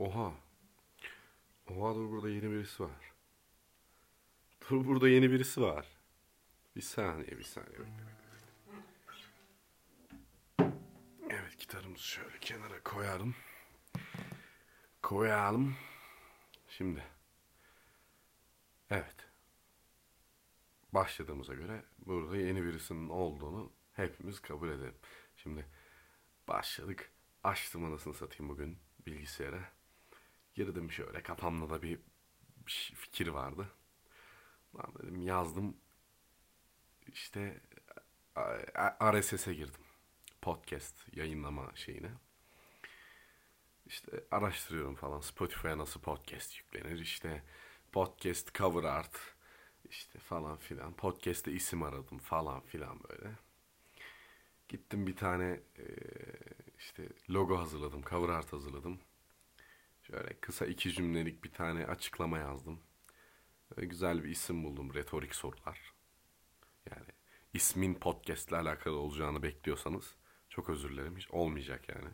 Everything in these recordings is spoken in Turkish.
Oha. Oha dur burada yeni birisi var. Dur burada yeni birisi var. Bir saniye bir saniye. Evet gitarımızı şöyle kenara koyalım. Koyalım. Şimdi. Evet. Başladığımıza göre burada yeni birisinin olduğunu hepimiz kabul edelim. Şimdi başladık. Açtım anasını satayım bugün bilgisayara. Girdim şöyle kafamda da bir, bir fikir vardı. Lan dedim yazdım. İşte RSS'e girdim. Podcast yayınlama şeyine. İşte araştırıyorum falan. Spotify'a nasıl podcast yüklenir? İşte podcast cover art işte falan filan. Podcast'te isim aradım falan filan böyle. Gittim bir tane işte logo hazırladım, cover art hazırladım. Şöyle kısa iki cümlelik bir tane açıklama yazdım. Böyle güzel bir isim buldum, retorik sorular. Yani ismin podcast'le alakalı olacağını bekliyorsanız çok özür dilerim. Hiç olmayacak yani.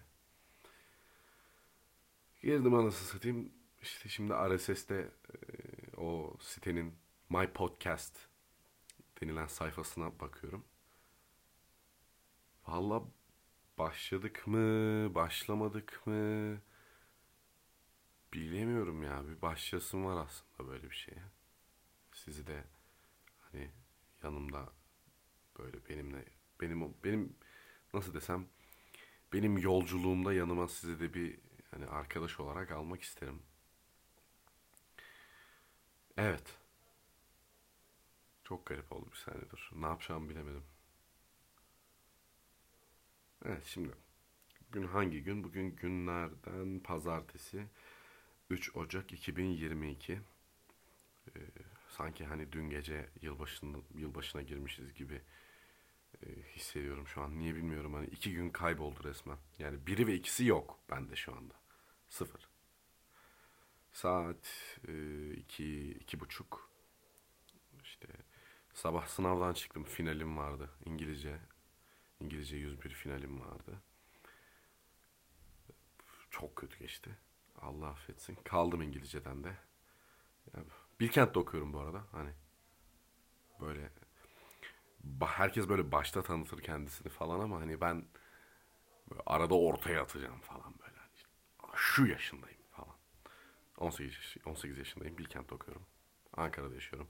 Girdim anasını satayım. İşte şimdi RSS'te e, o sitenin My Podcast denilen sayfasına bakıyorum. Valla başladık mı, başlamadık mı bilemiyorum ya. Bir başlasın var aslında böyle bir şeye. Sizi de hani yanımda böyle benimle benim benim nasıl desem benim yolculuğumda yanıma sizi de bir hani arkadaş olarak almak isterim. Evet. Çok garip oldu bir saniye dur. Ne yapacağımı bilemedim. Evet şimdi. Bugün hangi gün? Bugün günlerden pazartesi. 3 Ocak 2022. Ee, sanki hani dün gece yılbaşında, yılbaşına girmişiz gibi e, hissediyorum şu an. Niye bilmiyorum. Hani iki gün kayboldu resmen. Yani biri ve ikisi yok bende şu anda. Sıfır. Saat e, iki, iki buçuk. İşte sabah sınavdan çıktım. Finalim vardı. İngilizce. İngilizce 101 finalim vardı. Çok kötü geçti. Allah affetsin. Kaldım İngilizceden de. Yani Bilkent'te okuyorum bu arada. Hani böyle herkes böyle başta tanıtır kendisini falan ama hani ben arada ortaya atacağım falan böyle. Hani şu yaşındayım falan. 18 18 yaşındayım. Bilkent'te okuyorum. Ankara'da yaşıyorum.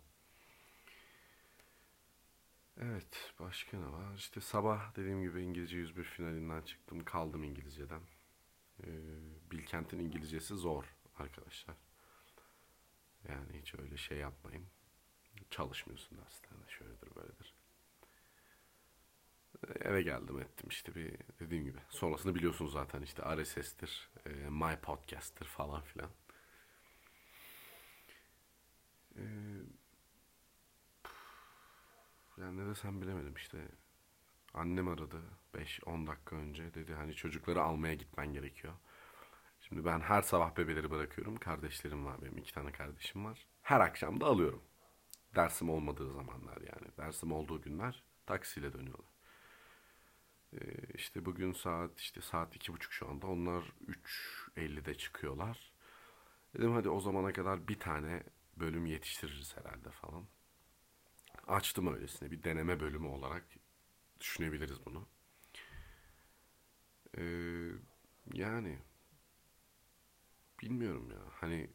Evet, başka ne var? İşte sabah dediğim gibi İngilizce 101 finalinden çıktım. Kaldım İngilizceden. Ee, Bilkent'in İngilizcesi zor arkadaşlar. Yani hiç öyle şey yapmayın. Çalışmıyorsun derslerde. Şöyledir böyledir. Eve geldim ettim işte bir dediğim gibi. Sonrasını biliyorsunuz zaten işte RSS'tir, e, My Podcast'tir falan filan. Ee, yani ne desem bilemedim işte. Annem aradı 5-10 dakika önce. Dedi hani çocukları almaya gitmen gerekiyor. Şimdi ben her sabah bebeleri bırakıyorum. Kardeşlerim var benim. iki tane kardeşim var. Her akşam da alıyorum. Dersim olmadığı zamanlar yani. Dersim olduğu günler taksiyle dönüyorlar. Ee, işte bugün saat işte saat iki buçuk şu anda. Onlar 3.50'de çıkıyorlar. Dedim hadi o zamana kadar bir tane bölüm yetiştiririz herhalde falan. Açtım öylesine bir deneme bölümü olarak düşünebiliriz bunu. Ee, yani bilmiyorum ya. Hani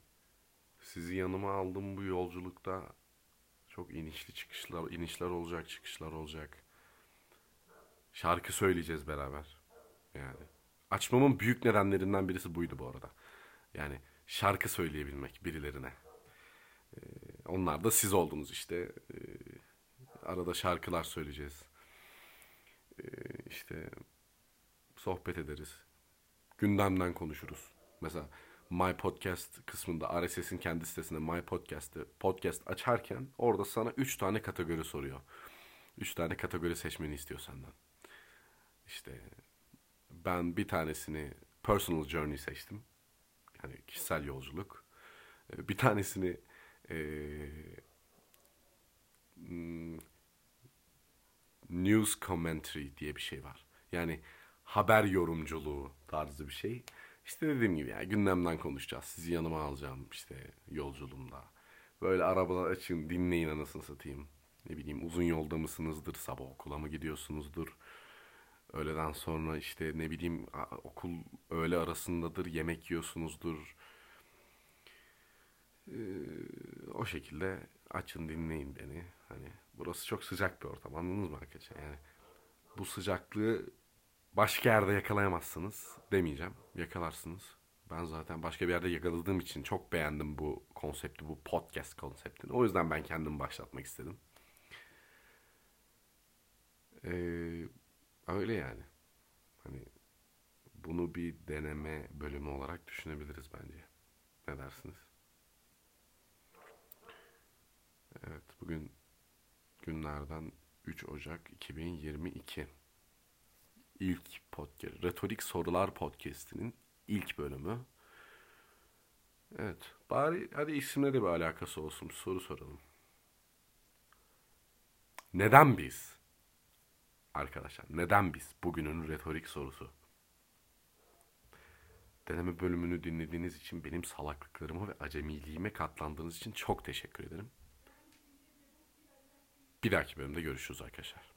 sizi yanıma aldım bu yolculukta çok inişli çıkışlar, inişler olacak, çıkışlar olacak. Şarkı söyleyeceğiz beraber. Yani açmamın büyük nedenlerinden birisi buydu bu arada. Yani şarkı söyleyebilmek birilerine. Ee, onlar da siz oldunuz işte. Ee, arada şarkılar söyleyeceğiz. İşte sohbet ederiz. Gündemden konuşuruz. Mesela My Podcast kısmında RSS'in kendi sitesinde My Podcast'ı podcast açarken orada sana 3 tane kategori soruyor. 3 tane kategori seçmeni istiyor senden. İşte ben bir tanesini personal journey seçtim. Yani kişisel yolculuk. Ee, bir tanesini ee, news commentary diye bir şey var. Yani haber yorumculuğu tarzı bir şey. İşte dediğim gibi yani gündemden konuşacağız. Sizi yanıma alacağım işte yolculuğumda. Böyle arabalar açın dinleyin anasını satayım. Ne bileyim uzun yolda mısınızdır, sabah okula mı gidiyorsunuzdur. Öğleden sonra işte ne bileyim okul öğle arasındadır, yemek yiyorsunuzdur. Ee, o şekilde açın dinleyin beni. Hani burası çok sıcak bir ortam anladınız mı arkadaşlar? Yani bu sıcaklığı başka yerde yakalayamazsınız demeyeceğim. Yakalarsınız. Ben zaten başka bir yerde yakaladığım için çok beğendim bu konsepti, bu podcast konseptini. O yüzden ben kendim başlatmak istedim. Ee, öyle yani. Hani bunu bir deneme bölümü olarak düşünebiliriz bence. Ne dersiniz? Evet, bugün günlerden 3 Ocak 2022. İlk podcast, Retorik Sorular Podcast'inin ilk bölümü. Evet, bari hadi isimle de bir alakası olsun. Soru soralım. Neden biz? Arkadaşlar, neden biz? Bugünün retorik sorusu. Deneme bölümünü dinlediğiniz için benim salaklıklarıma ve acemiliğime katlandığınız için çok teşekkür ederim. Bir dahaki bölümde görüşürüz arkadaşlar.